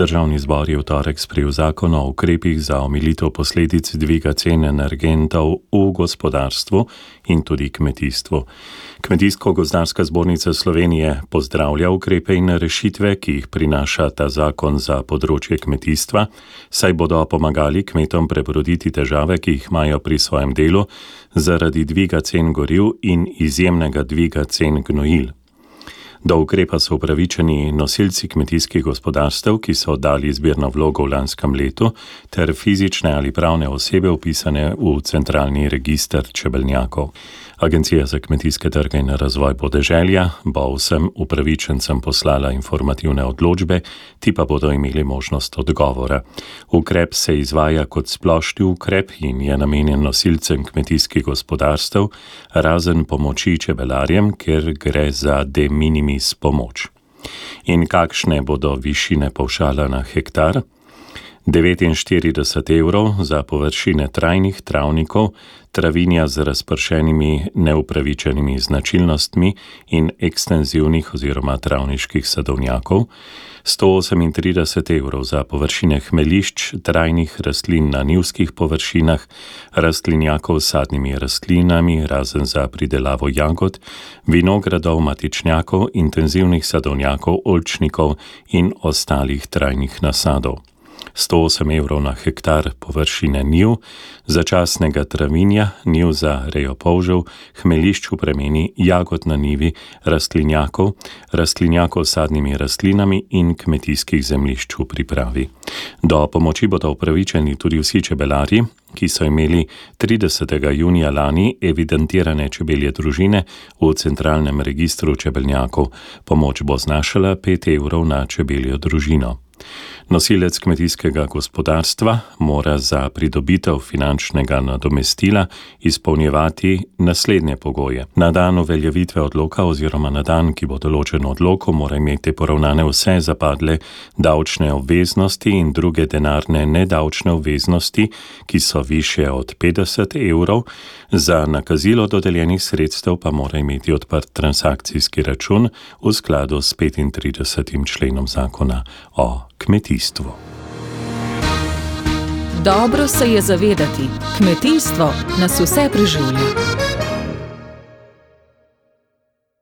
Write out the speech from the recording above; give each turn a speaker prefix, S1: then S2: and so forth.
S1: Državni zbor je v torek sprejel zakon o ukrepih za omilitev posledic dviga cen energentov v gospodarstvu in tudi kmetijstvu. Kmetijsko-gozdarska zbornica Slovenije pozdravlja ukrepe in rešitve, ki jih prinaša ta zakon za področje kmetijstva, saj bodo pomagali kmetom prebroditi težave, ki jih imajo pri svojem delu zaradi dviga cen goriv in izjemnega dviga cen gnojil. Do ukrepa so upravičeni nosilci kmetijskih gospodarstev, ki so oddali izbirno vlogo v lanskem letu, ter fizične ali pravne osebe upisane v centralni registr čebelnjakov. Agencija za kmetijske trge in razvoj podeželja bo vsem upravičencem poslala informativne odločbe, ti pa bodo imeli možnost odgovora. Ukrep se izvaja kot splošni ukrep in je namenjen nosilcem kmetijskih gospodarstev, razen pomoči čebelarjem, ker gre za de minimis pomoč. In kakšne bodo višine povšala na hektar? 49 evrov za površine trajnih travnikov, travinja z razpršenimi neupravičenimi značilnostmi in ekstenzivnih oziroma travniških sadovnjakov, 138 evrov za površine hmelišč trajnih rastlin na nivskih površinah, rastlinjakov s sadnimi rastlinami, razen za pridelavo jagod, vinogradov, matičnjakov, intenzivnih sadovnjakov, olčnikov in ostalih trajnih nasadov. 108 evrov na hektar površine njiv, začasnega travinja, njiv za rejo polžev, hmelišč v premeni, jagod na nivi, rastlinjakov, rastlinjakov s sadnimi rastlinami in kmetijskih zemljišč v pripravi. Do pomoči bodo upravičeni tudi vsi čebelari, ki so imeli 30. junija lani evidentirane čebelje družine v centralnem registru čebelnjakov. Pomoč bo znašala 5 evrov na čebeljo družino. Nosilec kmetijskega gospodarstva mora za pridobitev finančnega nadomestila izpolnjevati naslednje pogoje. Na dan uveljavitve odloka oziroma na dan, ki bo določen odloko, mora imeti poravnane vse zapadle davčne obveznosti in druge denarne nedavčne obveznosti, ki so više od 50 evrov, za nakazilo dodeljenih sredstev pa mora imeti odprt transakcijski račun v skladu s 35. členom zakona o kmetijstvu.
S2: Dobro se je zavedati, kmetijstvo nas vse preživlja.